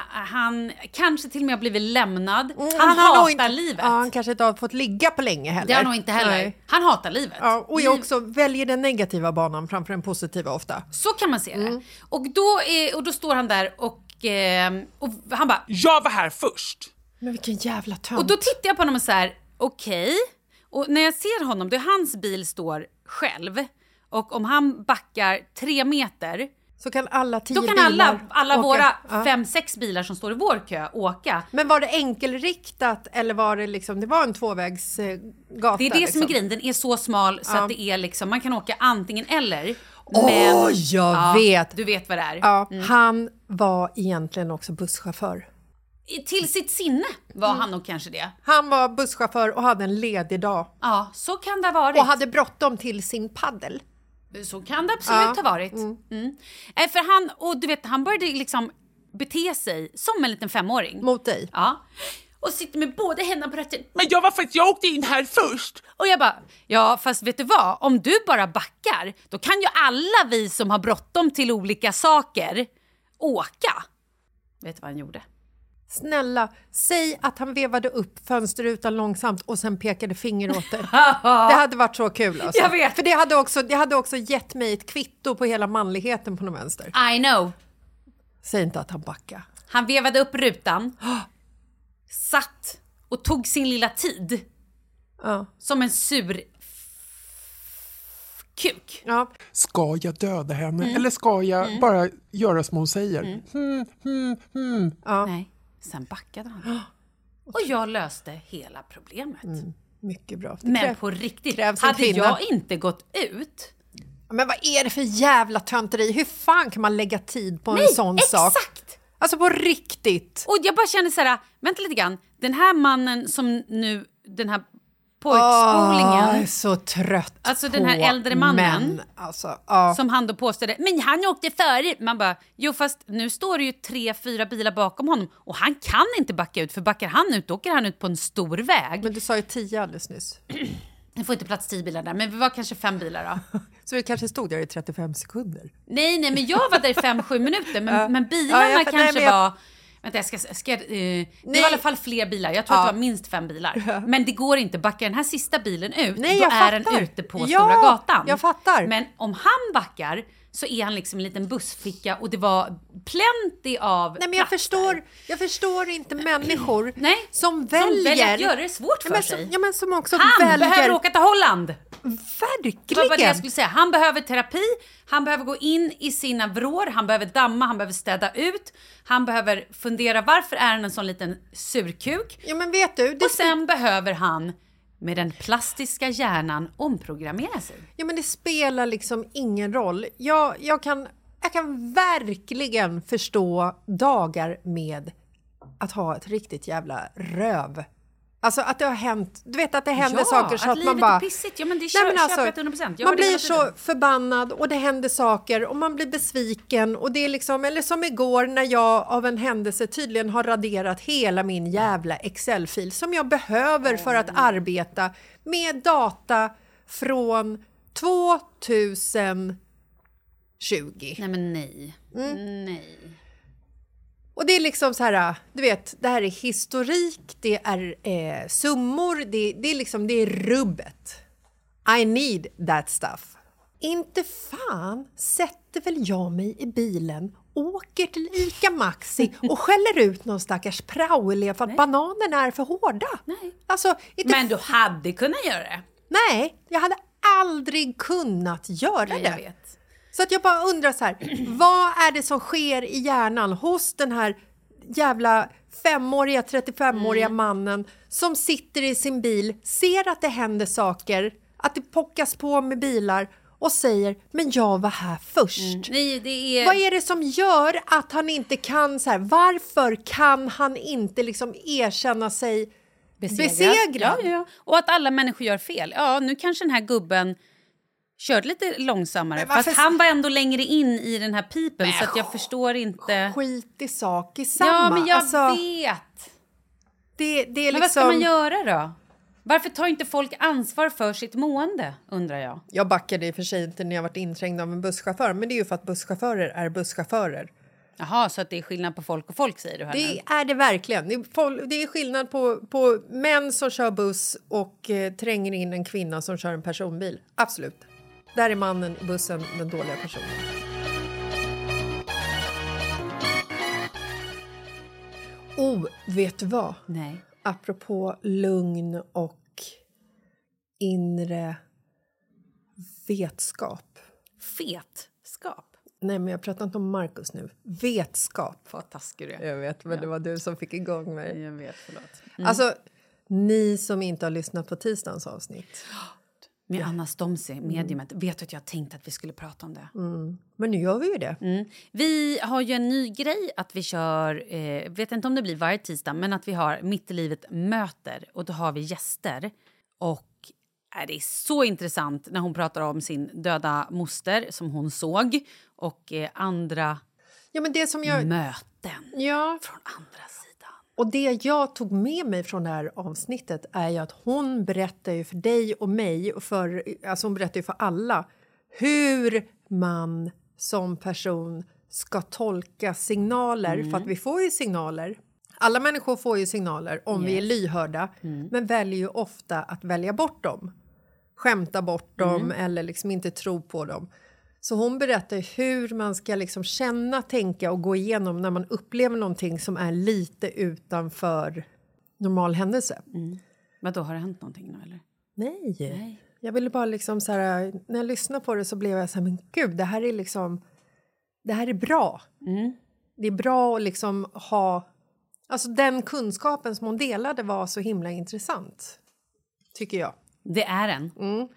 han kanske till och med har blivit lämnad. han, Mm, har nog hatar inte, livet. Ja, han kanske inte har fått ligga på länge heller. Det har han nog inte heller. Nej. Han hatar livet. Ja, och jag också väljer den negativa banan framför den positiva ofta. Så kan man se det. Mm. Och, då är, och då står han där och, eh, och han bara... Jag var här först! Men vilken jävla tönt. Och då tittar jag på honom och så här, okej. Och när jag ser honom, då är hans bil står själv. Och om han backar tre meter, Så kan alla tio då kan bilar alla, alla åka. våra Ja. fem, sex bilar som står i vår kö åka. Men var det enkelriktat eller var det liksom, det var en tvåvägsgata? Gata, Det är det liksom. som är grejen, den är så smal så Ja. att det är liksom, man kan åka antingen eller. Åh, jag ja, vet. Du vet vad det är. Ja, Mm. Han var egentligen också busschaufför. Till sitt sinne var han nog kanske det. Han var busschaufför och hade en ledig dag. Ja, så kan det ha varit. Och hade bråttom till sin paddel. Så kan det absolut Ja. ha varit. Mm. Eh, För han, och du vet, han började liksom bete sig som en liten femåring. Mot dig? Ja. Och sitter med båda händerna på ratten. Men jag var faktiskt, jag åkte in här först! Och jag bara, ja fast vet du vad? Om du bara backar, då kan ju alla vi som har bråttom till olika saker åka. Vet du vad han gjorde? Snälla, säg att han vevade upp fönsterrutan långsamt och sen pekade finger åt dig. *laughs* Det hade varit så kul alltså. Jag vet. För det hade, också, det hade också gett mig ett kvitto på hela manligheten på något vänster. I know. Säg inte att han backade. Han vevade upp rutan, satt och tog sin lilla tid. Ja. Som en sur kuk. Ja. Ska jag döda henne Mm. eller ska jag Mm. bara göra som hon säger? Hmm, hmm, hmm. Nej, sen backade han. *gasps* Och jag löste hela problemet. Mycket bra. Det Men på riktigt, hade jag inte gått ut... Men vad är det för jävla tönteri? Hur fan kan man lägga tid på Nej, en sån sak? exakt! Alltså på riktigt. Och jag bara känner så här, vänta lite grann. Den här mannen som nu, den här Åh, jag pojkspolingen, är så trött Alltså på den här äldre mannen. män. Alltså, ja. som han då påstådde, men han åkte före. Man bara, jo fast nu står det ju tre, fyra bilar bakom honom och han kan inte backa ut för backar han ut då åker han ut på en stor väg. Men du sa ju tio alldeles nyss. *clears throat* Det får inte plats tio bilar där, men vi var kanske fem bilar då. *laughs* Så vi kanske stod där i 35 sekunder. Nej, nej, men jag var där i fem, sju minuter, men, men bilarna Ja, jag kanske Nej, men jag- var... Vänta, jag ska... ska eh, det var i alla fall fler bilar. Jag tror Ja. att det var minst fem bilar. Men det går inte. Backar den här sista bilen ut, Nej, då jag är den fattar. ute på Ja, Stora gatan. jag fattar. Men om han backar så är han liksom en liten bussficka och det var plenty av Nej, men jag platser. förstår, jag förstår inte människor *clears throat* Nej, som väljer... väljer att göra det svårt för ja, men sig. Som, ja, men som också Han väljer... behöver åka till Holland! Verkligen! Det var det jag skulle säga. Han behöver terapi, han behöver gå in i sina vrår, han behöver damma, han behöver städa ut, han behöver fundera varför är han en sån liten surkuk? Ja, men vet du... Det Och sen behöver han med den plastiska hjärnan omprogrammera sig. Ja, men det spelar liksom ingen roll. Jag, jag, kan, jag kan verkligen förstå dagar med att ha ett riktigt jävla röv Alltså att det har hänt, du vet att det händer Ja, saker så att att, livet man bara... är pissigt. Ja, men det kö- köper jag till 100%. Jag man blir så förbannad och det händer saker och man blir besviken och det är liksom, eller som igår när jag av en händelse tydligen har raderat hela min jävla Excel-fil som jag behöver för att arbeta med data från 2020. Nej men nej. Mm. Nej. Och det är liksom så här, du vet, det här är historik, det är eh, summor, det, det är liksom, det är rubbet. I need that stuff. Inte fan sätter väl jag mig i bilen, åker till ICA Maxi och *laughs* skäller ut någon stackars praoelev för att bananerna är för hårda. Nej. Alltså, inte Men du hade kunnat göra det. Nej, jag hade aldrig kunnat göra Nej, det. Så att jag bara undrar så här, vad är det som sker i hjärnan hos den här jävla femåriga, 35-åriga Mm. mannen som sitter i sin bil, ser att det händer saker, att det pockas på med bilar och säger “men jag var här först”. Nej, det är... Vad är det som gör att han inte kan så här, varför kan han inte liksom erkänna sig besegrad? Ja, ja, ja. Och att alla människor gör fel. Ja, nu kanske den här gubben körde lite långsammare. Men Fast han var ändå längre in i den här pipen så att jag förstår inte... Skit i sak i samma. Ja, men jag Alltså, vet. Det, det är Men vad ska liksom... man göra då? Varför tar inte folk ansvar för sitt mående, undrar jag. Jag backade i och för sig inte när jag varit inträngd av en busschaufför, men det är ju för att busschaufförer är busschaufförer. Jaha, så att det är skillnad på folk och folk säger du här nu? Det är det verkligen. Det är, det är skillnad på, på män som kör buss och eh, tränger in en kvinna som kör en personbil. Absolut. Där är mannen i bussen den dåliga personen. Oh, vet du vad? Nej. Apropå lugn och inre vetskap. Fetskap? Nej, men jag pratar inte om Markus nu. Vetskap. Vad taskig du är. Jag vet, men det var du som fick igång mig. Jag vet, förlåt. Mm. Alltså, ni som inte har lyssnat på tisdagens avsnitt. Med Anna Stomsi, mediumet. Vet du att jag tänkte att vi skulle prata om det? Mm. Men nu gör vi ju det. Mm. Vi har ju en ny grej att vi kör, eh, vet inte om det blir varje tisdag, men att vi har Mitt i livet möter och då har vi gäster. Och är det är så intressant när hon pratar om sin döda moster som hon såg och eh, andra Ja, men det som jag... möten Ja. från andra sidan. Och det jag tog med mig från det här avsnittet är ju att hon berättar ju för dig och mig, och för, alltså hon berättar ju för alla hur man som person ska tolka signaler, Mm. för att vi får ju signaler. Alla människor får ju signaler om vi är Yes. lyhörda, Mm. men väljer ju ofta att välja bort dem. Skämta bort dem Mm. eller liksom inte tro på dem. Så hon berättar hur man ska liksom känna, tänka och gå igenom när man upplever någonting som är lite utanför normal händelse. Men då har det hänt någonting nu eller? Nej. Nej. Jag ville bara liksom så här, när jag lyssnade på det så blev jag så här, men gud, det här är liksom, det här är bra. Mm. Det är bra att liksom ha, alltså den kunskapen som hon delade var så himla intressant. Tycker jag. Det är den. Mm.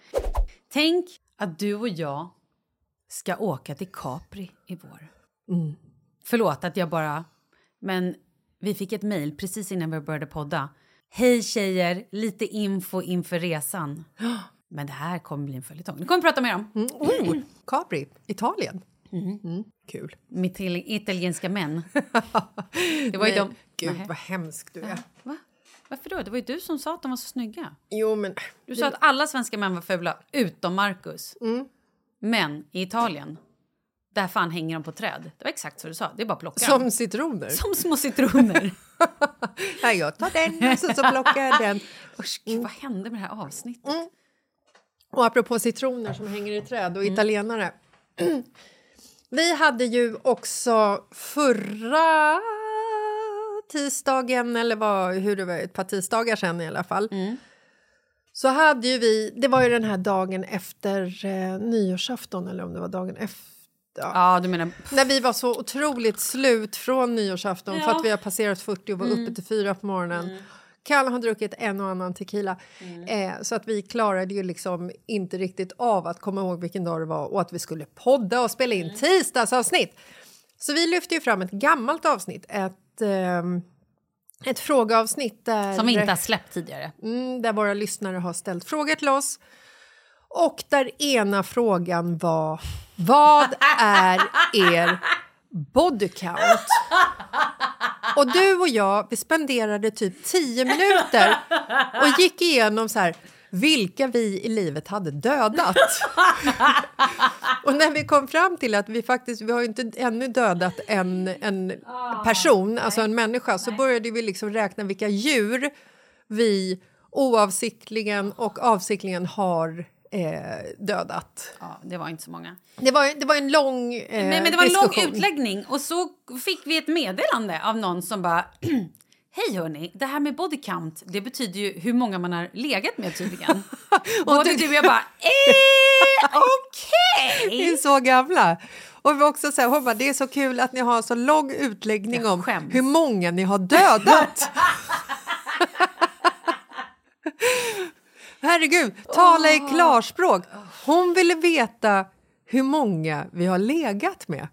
Tänk att du och jag ska åka till Capri i vår. Mm. Förlåt att jag bara... Men vi fick ett mejl precis innan vi började podda. Hej tjejer, lite info inför resan. *gasps* Men det här kommer bli en följetong. Det kommer vi prata mer om. Mm. Oh, *clears throat* Capri, Italien. Mm. Mm. Kul. Mitt italienska män. *laughs* Det var ju de... Gud, Nähä. vad hemsk du är. Va? Varför då? Det var ju du som sa att de var så snygga. Jo, men... Du sa att alla svenska män var fula, utom Marcus. Mm. Men i Italien, där fan hänger de på träd. Det var exakt så du sa. Det är bara att plocka Som dem. citroner. Som små citroner. Nej, *laughs* jag tar den och så, så plockar jag den. Usch, gud, vad hände med det här avsnittet? Mm. Och apropå citroner som hänger i träd och italienare. *clears throat* Vi hade ju också förra tisdagen, eller vad, hur det var, ett par tisdagar sen i alla fall. Så hade ju vi, det var ju den här dagen efter eh, nyårsafton eller om det var dagen efter. Ja, du menar... När vi var så otroligt slut från nyårsafton för Ja. att vi har passerat 40 och var Mm. uppe till fyra på morgonen. Kalle har druckit en och annan tequila. Eh, så att vi klarade ju liksom inte riktigt av att komma ihåg vilken dag det var och att vi skulle podda och spela in tisdagsavsnitt. Så vi lyfte ju fram ett gammalt avsnitt, ett ehm, ett frågeavsnitt där, Som vi inte har släppt tidigare. mm, där våra lyssnare har ställt frågor till oss. Och där ena frågan var Vad är er body count? Och du och jag vi spenderade typ 10 minuter och gick igenom så här vilka vi i livet hade dödat. *laughs* och när vi kom fram till att vi faktiskt, vi har ju inte ännu dödat en, en person, alltså en människa, så började vi liksom räkna vilka djur vi oavsiktligen och avsiktligen har eh, dödat. Ja, det var inte så många. Det var, det var en lång eh, men, men det var en lång diskussion. utläggning och så fick vi ett meddelande av någon som bara *clears throat* Hej hörni, det här med body count, det betyder ju hur många man har legat med tydligen. *laughs* Både du och jag bara, eh, *laughs* okej! Vi är så gamla. Och vi också så här, hon bara, det är så kul att ni har så lång utläggning om hur många ni har dödat. *laughs* Herregud, tala i klarspråk. Hon ville veta hur många vi har legat med.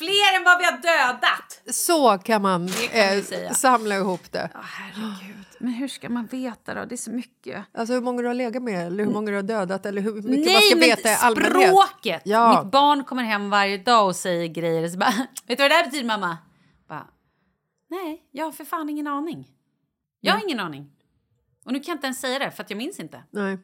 Fler än vad vi har dödat! Så kan man, kan eh, samla ihop det. herregud. Men hur ska man veta då? Det är så mycket. Alltså hur många du har legat med eller hur många du har dödat eller hur mycket man Nej, ska men veta i allmänhet. språket! Ja. Mitt barn kommer hem varje dag och säger grejer. Så bara, *laughs* Vet du vad det här betyder, mamma? Bara, Nej, jag har för fan ingen aning. Jag har ingen aning. Och nu kan jag inte ens säga det, för att jag minns inte. Nej.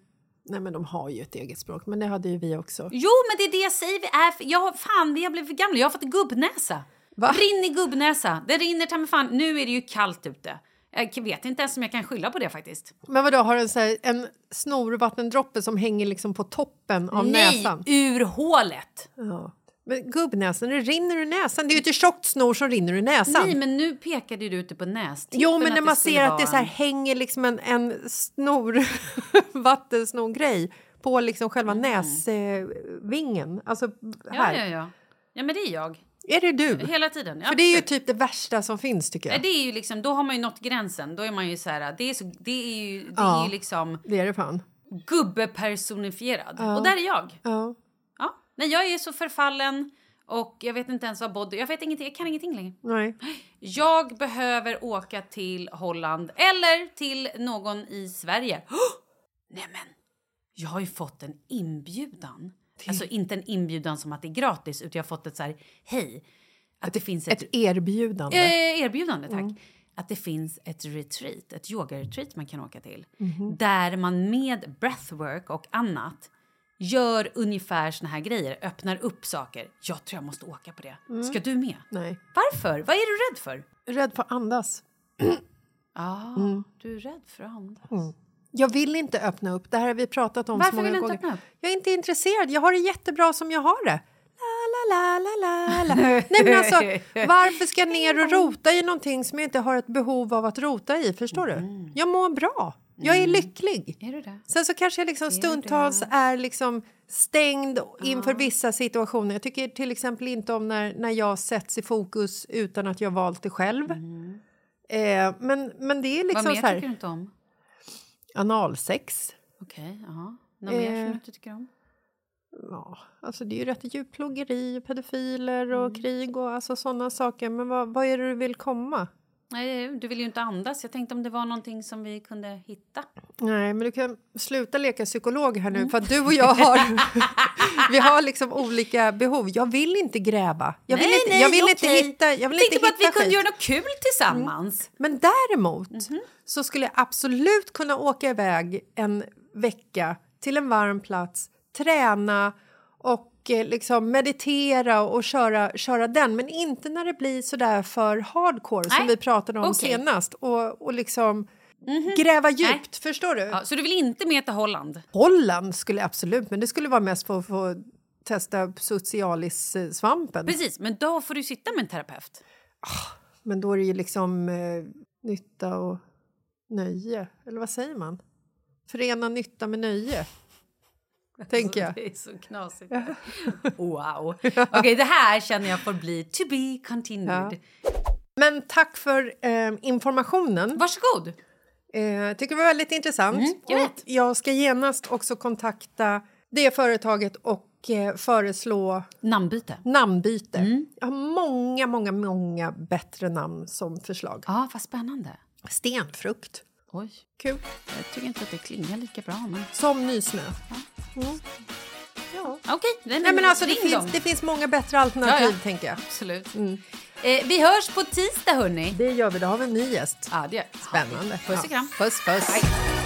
Nej, men de har ju ett eget språk, men det hade ju vi också. Jo, men det är det jag säger. Vi är för, jag, fan, har blivit för gamla. Jag har fått gubbnäsa. Va? Rinner gubbnäsa. Det rinner ta fan. Nu är det ju kallt ute. Jag vet inte ens om jag kan skylla på det faktiskt. Men vadå, har den så här, en snorvattendroppe som hänger liksom på toppen av Nej, näsan? ur hålet. Ja. Men gubbnäsan, det rinner ur näsan. Det är ju inte tjockt snor som rinner ur näsan. Nej, men nu pekade du ute på nästippen. Jo, men när man ser att det så här en- hänger liksom en, en snor, *laughs* vattensnorgrej på liksom själva näsvingen. Alltså Mm. Ja, här. ja, ja. Ja, men det är jag. Är det du? Hela tiden. Ja, För det är ju typ det värsta som finns tycker Nej, jag. det är ju liksom, då har man ju nått gränsen. Då är man ju så här, det är, så, det är ju, det Ja. är ju liksom Det är det fan. gubbepersonifierad. Ja. Och där är jag. Ja. Nej, jag är så förfallen och jag vet inte ens vad body... Jag vet ingenting, jag kan ingenting längre. Nej. Jag behöver åka till Holland eller till någon i Sverige. Nej men, jag har ju fått en inbjudan. Alltså inte en inbjudan som att det är gratis utan jag har fått ett så här, hej. Att det finns ett, Ett erbjudande. Eh, erbjudande, tack. Mm. Att det finns ett retreat, ett yoga-retreat man kan åka till. Mhm. Där man med breathwork och annat gör ungefär såna här grejer, öppnar upp saker. Jag tror jag måste åka på det. Mm. Ska du med? Nej. Varför? Vad är du rädd för? Rädd för att andas. *clears throat* Ah, Mm. du är rädd för att andas. Mm. Jag vill inte öppna upp. Det här har vi pratat om Varför så många vill du inte gånger. öppna upp? Jag är inte intresserad. Jag har det jättebra som jag har det. La, la, la. *laughs* Nej, men alltså, varför ska jag ner och rota i någonting som jag inte har ett behov av att rota i? Förstår du? Jag mår bra. Jag är lycklig. Mm. Är du det? Sen så kanske jag liksom Är stundtals är liksom stängd inför vissa situationer. Jag tycker till exempel inte om när, när jag sätts i fokus utan att jag valt det själv. Eh, men, men det är liksom Mm. Vad mer så här... tycker du inte om? Analsex. Okej, jaha. Något mer som Eh, du inte tycker om? Ja, alltså det är ju rätt djurplågeri, pedofiler och Mm. krig och alltså sådana saker. Men vad, vad är det du vill komma? Nej, du vill ju inte andas. Jag tänkte om det var någonting som vi kunde hitta. Nej, men du kan sluta leka psykolog här nu Mm. för du och jag har, *laughs* vi har liksom olika behov. Jag vill inte gräva. Jag vill Nej, inte, nej, jag vill inte okej. hitta Jag vill Tänkte inte på att vi hitta kunde skit. göra något kul tillsammans. Men däremot Mhm. så skulle jag absolut kunna åka iväg en vecka till en varm plats, träna och eh, liksom meditera och köra, köra den. Men inte när det blir så där för hardcore som Nej, vi pratade om. Mhm. senast. Och, och liksom gräva djupt, förstår du? Ja, så du vill inte med till Holland? Holland skulle jag absolut, men det skulle vara mest för att få testa psoriasis-svampen. Precis, men då får du sitta med en terapeut. Men då är det ju liksom eh, nytta och nöje. Eller vad säger man? Förena nytta med nöje. *laughs* Tänker jag. Det är så knasigt. *laughs* Wow. *laughs* Okej, det här känner jag får bli to be continued. Men tack för eh, informationen. Varsågod. Eh, tycker det var väldigt intressant. Mm, jag och jag ska genast också kontakta det företaget och eh, föreslå namnbyte. namnbyte. Mm. Jag har många, många, många bättre namn som förslag. Ja, vad spännande. Stenfrukt. Oj. Kul. Jag tycker inte att det klingar lika bra. Men... Som nysnö. Mm. Ja. Okej, nej, Nej, men alltså, det, finns, dem. det finns många bättre alternativ, Ja, ja. tänker jag. Absolut. Eh, vi hörs på tisdag, hörni. Det gör vi. Då har vi en ny gäst. Ja, det gör Spännande. Puss och kram. Puss, puss. Hej.